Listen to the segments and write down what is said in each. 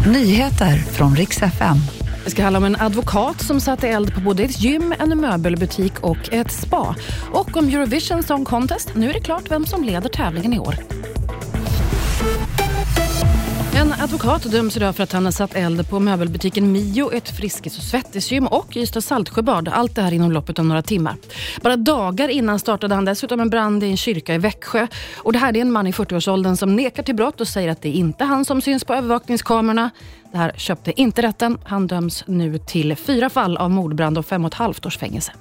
Nyheter från riks FM. Det ska handla om en advokat som satte eld på både ett gym, en möbelbutik och ett spa. Och om Eurovision Song Contest. Nu är det klart vem som leder tävlingen i år. En advokat döms idag för att han har satt eld på möbelbutiken Mio, ett Friskis och Svettisgym och Ystad Saltsjöbad. Allt det här inom loppet av några timmar. Bara dagar innan startade han dessutom en brand i en kyrka i Växjö. Och det här är en man i 40-årsåldern som nekar till brott och säger att det är inte han som syns på övervakningskamerorna. Det här köpte inte rätten. Han döms nu till fyra fall av mordbrand och fem och ett halvt års fängelse.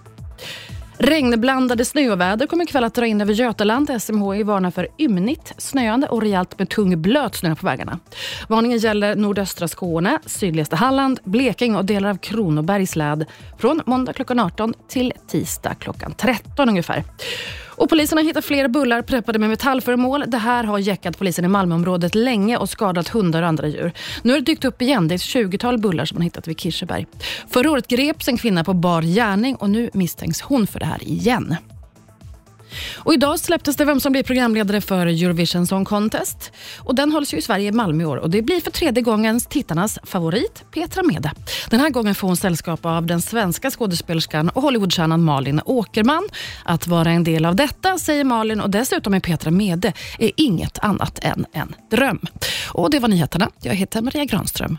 Regnblandade snöväder kommer ikväll att dra in över Götaland. SMHI varnar för ymnigt, snöande och rejält med tung blöt snö på vägarna. Varningen gäller nordöstra Skåne, sydligaste Halland, Blekinge och delar av Kronobergs län från måndag klockan 18 till tisdag klockan 13 ungefär. Och polisen har hittat fler bullar preppade med metallföremål. Det här har jäckat polisen i Malmöområdet länge och skadat hundar och andra djur. Nu har det dykt upp igen. Det är ett 20-tal bullar som man hittat vid Kirseberg. Förra året greps en kvinna på bar gärning och nu misstänks hon för det här igen. Och idag släpptes det vem som blir programledare för Eurovision Song Contest. Och den hålls ju i Sverige i Malmö i år och det blir för tredje gången tittarnas favorit Petra Mede. Den här gången får hon sällskap av den svenska skådespelerskan och Hollywoodstjärnan Malin Åkerman. Att vara en del av detta, säger Malin, och dessutom är Petra Mede är inget annat än en dröm. Och Det var nyheterna. Jag heter Maria Granström.